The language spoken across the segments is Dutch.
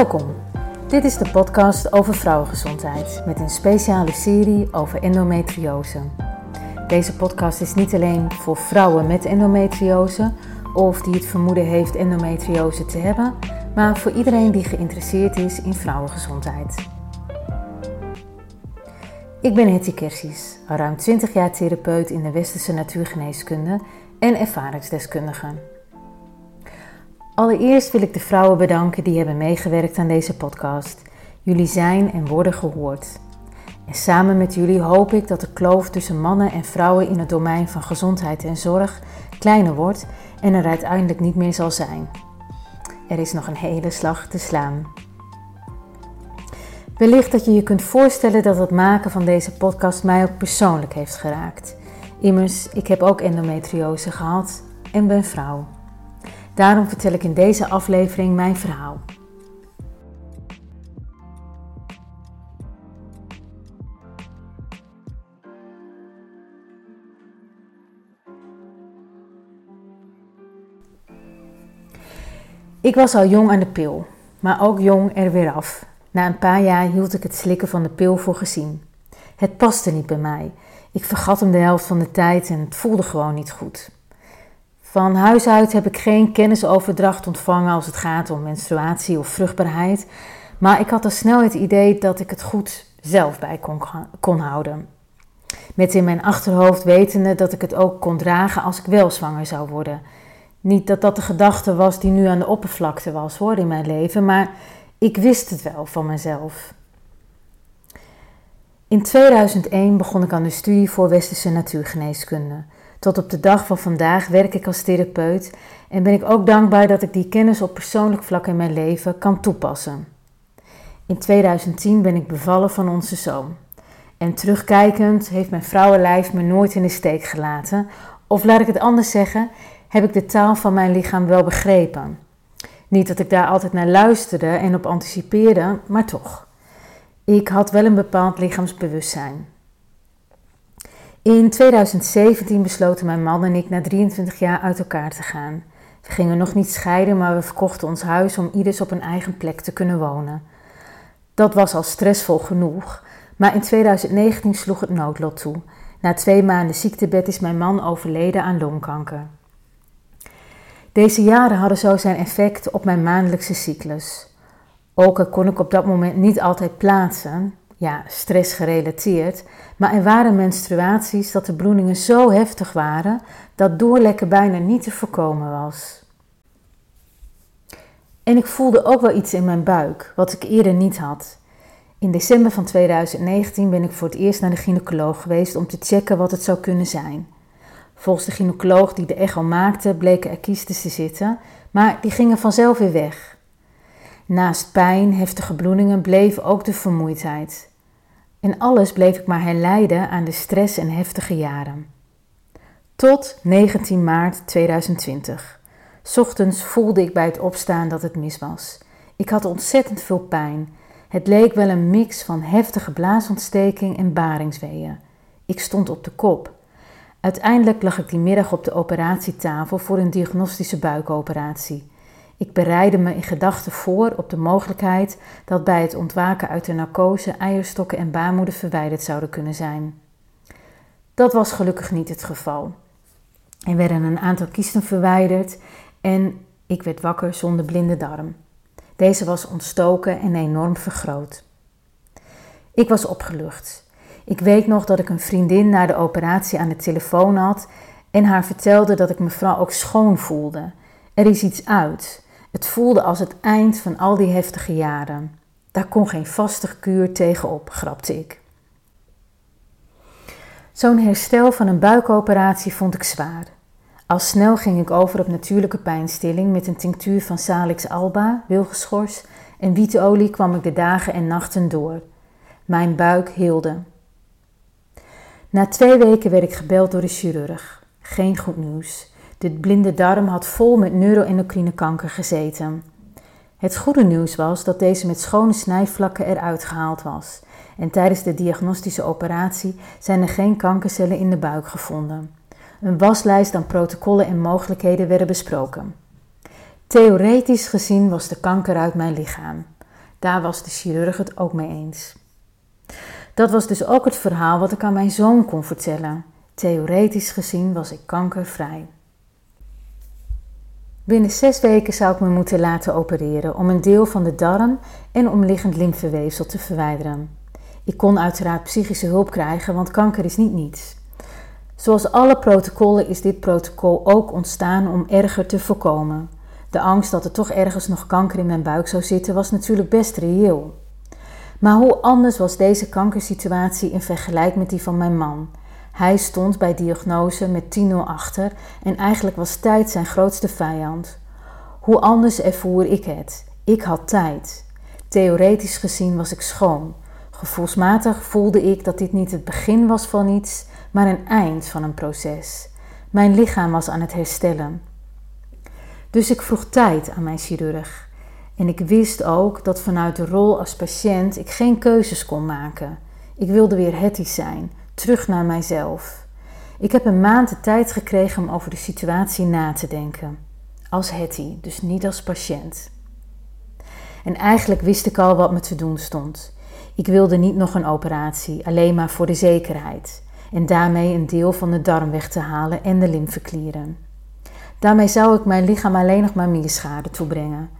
Welkom. Dit is de podcast over vrouwengezondheid met een speciale serie over endometriose. Deze podcast is niet alleen voor vrouwen met endometriose of die het vermoeden heeft endometriose te hebben, maar voor iedereen die geïnteresseerd is in vrouwengezondheid. Ik ben Hetty Kersies, ruim 20 jaar therapeut in de westerse natuurgeneeskunde en ervaringsdeskundige. Allereerst wil ik de vrouwen bedanken die hebben meegewerkt aan deze podcast. Jullie zijn en worden gehoord. En samen met jullie hoop ik dat de kloof tussen mannen en vrouwen in het domein van gezondheid en zorg kleiner wordt en er uiteindelijk niet meer zal zijn. Er is nog een hele slag te slaan. Wellicht dat je je kunt voorstellen dat het maken van deze podcast mij ook persoonlijk heeft geraakt. Immers, ik heb ook endometriose gehad en ben vrouw. Daarom vertel ik in deze aflevering mijn verhaal. Ik was al jong aan de pil, maar ook jong er weer af. Na een paar jaar hield ik het slikken van de pil voor gezien. Het paste niet bij mij. Ik vergat hem de helft van de tijd en het voelde gewoon niet goed. Van huis uit heb ik geen kennisoverdracht ontvangen als het gaat om menstruatie of vruchtbaarheid, maar ik had al snel het idee dat ik het goed zelf bij kon, kon houden. Met in mijn achterhoofd wetende dat ik het ook kon dragen als ik wel zwanger zou worden. Niet dat dat de gedachte was die nu aan de oppervlakte was hoor in mijn leven, maar ik wist het wel van mezelf. In 2001 begon ik aan de studie voor westerse natuurgeneeskunde. Tot op de dag van vandaag werk ik als therapeut en ben ik ook dankbaar dat ik die kennis op persoonlijk vlak in mijn leven kan toepassen. In 2010 ben ik bevallen van onze zoon. En terugkijkend heeft mijn vrouwenlijf me nooit in de steek gelaten. Of laat ik het anders zeggen, heb ik de taal van mijn lichaam wel begrepen. Niet dat ik daar altijd naar luisterde en op anticipeerde, maar toch. Ik had wel een bepaald lichaamsbewustzijn. In 2017 besloten mijn man en ik na 23 jaar uit elkaar te gaan. We gingen nog niet scheiden, maar we verkochten ons huis om ieders op een eigen plek te kunnen wonen. Dat was al stressvol genoeg, maar in 2019 sloeg het noodlot toe. Na twee maanden ziektebed is mijn man overleden aan longkanker. Deze jaren hadden zo zijn effect op mijn maandelijkse cyclus. Ook kon ik op dat moment niet altijd plaatsen, ja, stress gerelateerd, maar er waren menstruaties dat de bloedingen zo heftig waren dat doorlekken bijna niet te voorkomen was. En ik voelde ook wel iets in mijn buik, wat ik eerder niet had. In december van 2019 ben ik voor het eerst naar de gynaecoloog geweest om te checken wat het zou kunnen zijn. Volgens de gynaecoloog die de echo maakte, bleken er kiestes te zitten, maar die gingen vanzelf weer weg. Naast pijn, heftige bloedingen bleef ook de vermoeidheid. En alles bleef ik maar herleiden aan de stress en heftige jaren. Tot 19 maart 2020. Ochtends voelde ik bij het opstaan dat het mis was. Ik had ontzettend veel pijn. Het leek wel een mix van heftige blaasontsteking en baringsweeën. Ik stond op de kop. Uiteindelijk lag ik die middag op de operatietafel voor een diagnostische buikoperatie. Ik bereidde me in gedachten voor op de mogelijkheid dat bij het ontwaken uit de narcose eierstokken en baarmoeder verwijderd zouden kunnen zijn. Dat was gelukkig niet het geval. Er werden een aantal kiesten verwijderd en ik werd wakker zonder blinde darm. Deze was ontstoken en enorm vergroot. Ik was opgelucht. Ik weet nog dat ik een vriendin na de operatie aan de telefoon had en haar vertelde dat ik me vooral ook schoon voelde. Er is iets uit. Het voelde als het eind van al die heftige jaren. Daar kon geen vaste kuur tegenop, grapte ik. Zo'n herstel van een buikoperatie vond ik zwaar. Al snel ging ik over op natuurlijke pijnstilling met een tinctuur van Salix alba, wilgeschors en wietolie kwam ik de dagen en nachten door. Mijn buik hielde. Na twee weken werd ik gebeld door de chirurg. Geen goed nieuws. De blinde darm had vol met neuroendocrine kanker gezeten. Het goede nieuws was dat deze met schone snijvlakken eruit gehaald was. En tijdens de diagnostische operatie zijn er geen kankercellen in de buik gevonden. Een waslijst aan protocollen en mogelijkheden werden besproken. Theoretisch gezien was de kanker uit mijn lichaam. Daar was de chirurg het ook mee eens. Dat was dus ook het verhaal wat ik aan mijn zoon kon vertellen. Theoretisch gezien was ik kankervrij. Binnen zes weken zou ik me moeten laten opereren om een deel van de darm en omliggend lymfeweefsel te verwijderen. Ik kon uiteraard psychische hulp krijgen, want kanker is niet niets. Zoals alle protocollen is dit protocol ook ontstaan om erger te voorkomen. De angst dat er toch ergens nog kanker in mijn buik zou zitten was natuurlijk best reëel. Maar hoe anders was deze kankersituatie in vergelijking met die van mijn man? Hij stond bij diagnose met 10-0 achter en eigenlijk was tijd zijn grootste vijand. Hoe anders ervoer ik het? Ik had tijd. Theoretisch gezien was ik schoon. Gevoelsmatig voelde ik dat dit niet het begin was van iets, maar een eind van een proces. Mijn lichaam was aan het herstellen. Dus ik vroeg tijd aan mijn chirurg. En ik wist ook dat vanuit de rol als patiënt ik geen keuzes kon maken. Ik wilde weer Hetty zijn, terug naar mijzelf. Ik heb een maand de tijd gekregen om over de situatie na te denken. Als Hetty, dus niet als patiënt. En eigenlijk wist ik al wat me te doen stond. Ik wilde niet nog een operatie, alleen maar voor de zekerheid. En daarmee een deel van de darm weg te halen en de lymfeklieren. Daarmee zou ik mijn lichaam alleen nog maar meer schade toebrengen.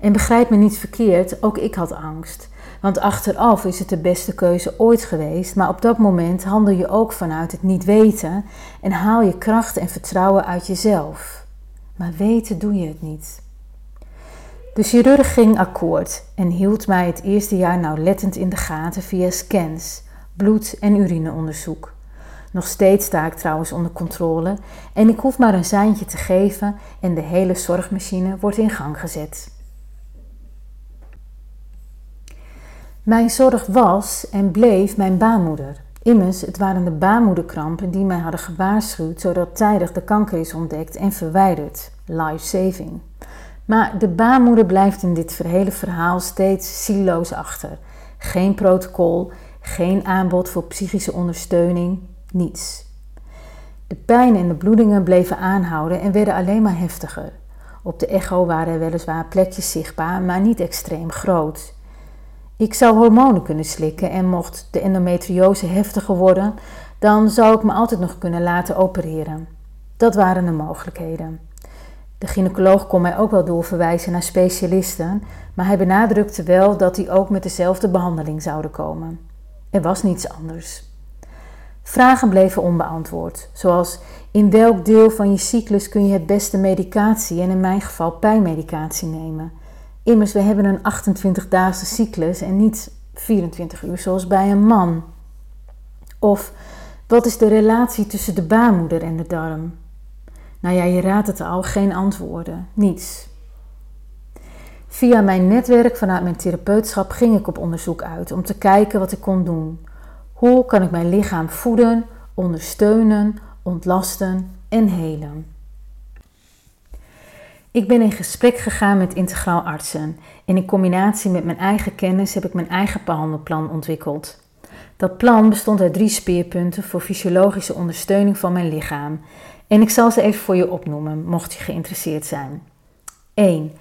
En begrijp me niet verkeerd, ook ik had angst. Want achteraf is het de beste keuze ooit geweest, maar op dat moment handel je ook vanuit het niet weten en haal je kracht en vertrouwen uit jezelf. Maar weten doe je het niet. De chirurg ging akkoord en hield mij het eerste jaar nauwlettend in de gaten via scans, bloed- en urineonderzoek. Nog steeds sta ik trouwens onder controle en ik hoef maar een seintje te geven en de hele zorgmachine wordt in gang gezet. Mijn zorg was en bleef mijn baarmoeder. Immers, het waren de baarmoederkrampen die mij hadden gewaarschuwd zodat tijdig de kanker is ontdekt en verwijderd. Life saving. Maar de baarmoeder blijft in dit hele verhaal steeds siloos achter. Geen protocol, geen aanbod voor psychische ondersteuning, niets. De pijn en de bloedingen bleven aanhouden en werden alleen maar heftiger. Op de echo waren er weliswaar plekjes zichtbaar, maar niet extreem groot. Ik zou hormonen kunnen slikken en mocht de endometriose heftiger worden, dan zou ik me altijd nog kunnen laten opereren. Dat waren de mogelijkheden. De gynaecoloog kon mij ook wel doorverwijzen naar specialisten, maar hij benadrukte wel dat die ook met dezelfde behandeling zouden komen. Er was niets anders. Vragen bleven onbeantwoord, zoals in welk deel van je cyclus kun je het beste medicatie en in mijn geval pijnmedicatie nemen. Immers, we hebben een 28-daagse cyclus en niet 24 uur zoals bij een man. Of wat is de relatie tussen de baarmoeder en de darm? Nou ja, je raadt het al, geen antwoorden, niets. Via mijn netwerk vanuit mijn therapeutschap ging ik op onderzoek uit om te kijken wat ik kon doen. Hoe kan ik mijn lichaam voeden, ondersteunen, ontlasten en helen? Ik ben in gesprek gegaan met integraal artsen en in combinatie met mijn eigen kennis heb ik mijn eigen behandelplan ontwikkeld. Dat plan bestond uit drie speerpunten voor fysiologische ondersteuning van mijn lichaam en ik zal ze even voor je opnoemen, mocht je geïnteresseerd zijn. 1.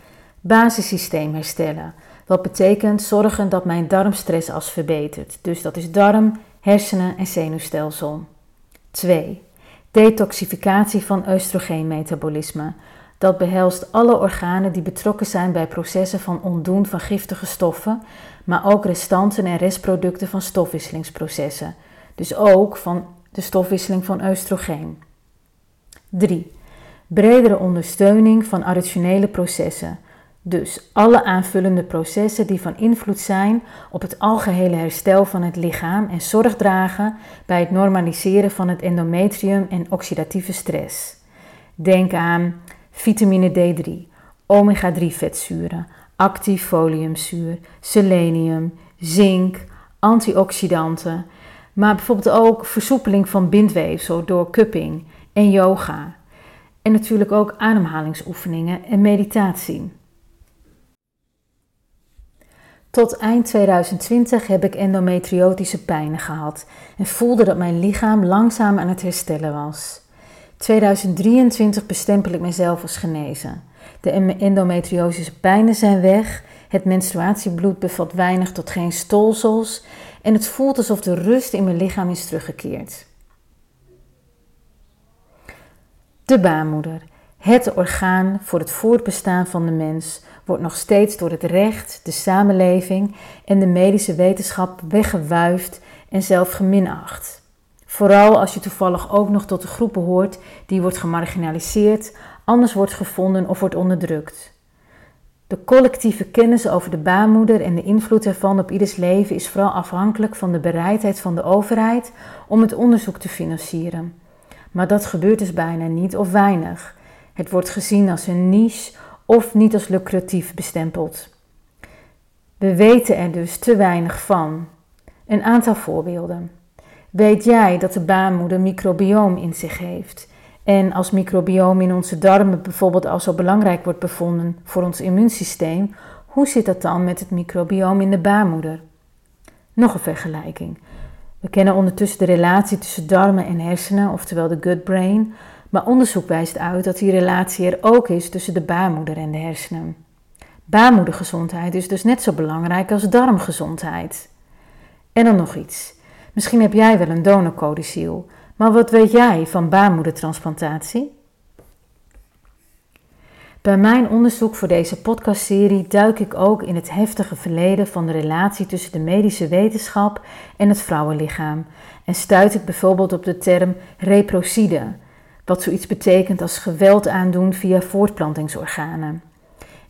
Basissysteem herstellen. Wat betekent zorgen dat mijn darmstress als verbetert. Dus dat is darm, hersenen en zenuwstelsel. 2. Detoxificatie van oestrogeenmetabolisme. Dat behelst alle organen die betrokken zijn bij processen van ontdoen van giftige stoffen, maar ook restanten en restproducten van stofwisselingsprocessen. Dus ook van de stofwisseling van oestrogeen. 3. Bredere ondersteuning van additionele processen. Dus alle aanvullende processen die van invloed zijn op het algehele herstel van het lichaam en zorg dragen bij het normaliseren van het endometrium en oxidatieve stress. Denk aan vitamine D3, omega-3 vetzuren, actief foliumzuur, selenium, zink, antioxidanten, maar bijvoorbeeld ook versoepeling van bindweefsel door cupping en yoga. En natuurlijk ook ademhalingsoefeningen en meditatie. Tot eind 2020 heb ik endometriotische pijnen gehad en voelde dat mijn lichaam langzaam aan het herstellen was. 2023 bestempel ik mezelf als genezen. De endometriose pijnen zijn weg Het menstruatiebloed bevat weinig tot geen stolsels en het voelt alsof de rust in mijn lichaam is teruggekeerd. De baarmoeder, het orgaan voor het voortbestaan van de mens, wordt nog steeds door het recht, de samenleving en de medische wetenschap weggewuifd en zelf geminacht. Vooral als je toevallig ook nog tot de groep behoort die wordt gemarginaliseerd, anders wordt gevonden of wordt onderdrukt. De collectieve kennis over de baarmoeder en de invloed ervan op ieders leven is vooral afhankelijk van de bereidheid van de overheid om het onderzoek te financieren. Maar dat gebeurt dus bijna niet of weinig. Het wordt gezien als een niche of niet als lucratief bestempeld. We weten er dus te weinig van. Een aantal voorbeelden. Weet jij dat de baarmoeder microbioom in zich heeft? En als microbioom in onze darmen bijvoorbeeld al zo belangrijk wordt bevonden voor ons immuunsysteem, hoe zit dat dan met het microbioom in de baarmoeder? Nog een vergelijking. We kennen ondertussen de relatie tussen darmen en hersenen, oftewel de gut brain, maar onderzoek wijst uit dat die relatie er ook is tussen de baarmoeder en de hersenen. Baarmoedergezondheid is dus net zo belangrijk als darmgezondheid. En dan nog iets. Misschien heb jij wel een donorcodiciel, maar wat weet jij van baarmoedertransplantatie? Bij mijn onderzoek voor deze podcastserie duik ik ook in het heftige verleden van de relatie tussen de medische wetenschap en het vrouwenlichaam en stuit ik bijvoorbeeld op de term reprocide, wat zoiets betekent als geweld aandoen via voortplantingsorganen.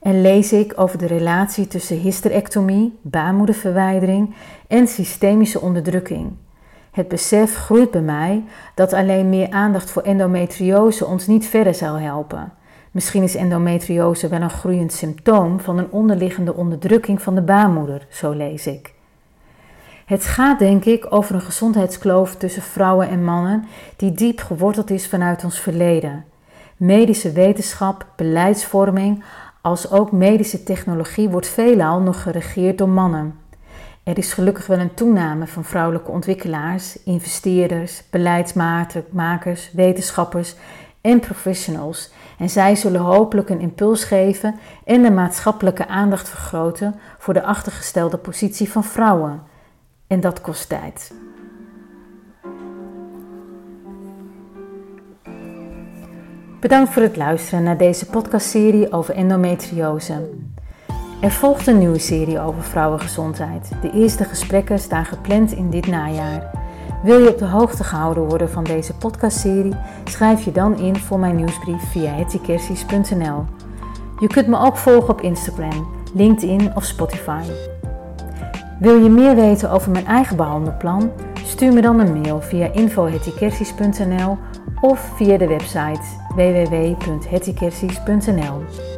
En lees ik over de relatie tussen hysterectomie, baarmoederverwijdering en systemische onderdrukking. Het besef groeit bij mij dat alleen meer aandacht voor endometriose ons niet verder zal helpen. Misschien is endometriose wel een groeiend symptoom van een onderliggende onderdrukking van de baarmoeder, zo lees ik. Het gaat denk ik over een gezondheidskloof tussen vrouwen en mannen die diep geworteld is vanuit ons verleden. Medische wetenschap, beleidsvorming, als ook medische technologie wordt veelal nog geregeerd door mannen. Er is gelukkig wel een toename van vrouwelijke ontwikkelaars, investeerders, beleidsmakers, wetenschappers en professionals. En zij zullen hopelijk een impuls geven en de maatschappelijke aandacht vergroten voor de achtergestelde positie van vrouwen. En dat kost tijd. Bedankt voor het luisteren naar deze podcastserie over endometriose. Er volgt een nieuwe serie over vrouwengezondheid. De eerste gesprekken staan gepland in dit najaar. Wil je op de hoogte gehouden worden van deze podcastserie? Schrijf je dan in voor mijn nieuwsbrief via hettykersies.nl. Je kunt me ook volgen op Instagram, LinkedIn of Spotify. Wil je meer weten over mijn eigen behandelplan? Stuur me dan een mail via info.hettykersies.nl of via de website www.hettykersies.nl.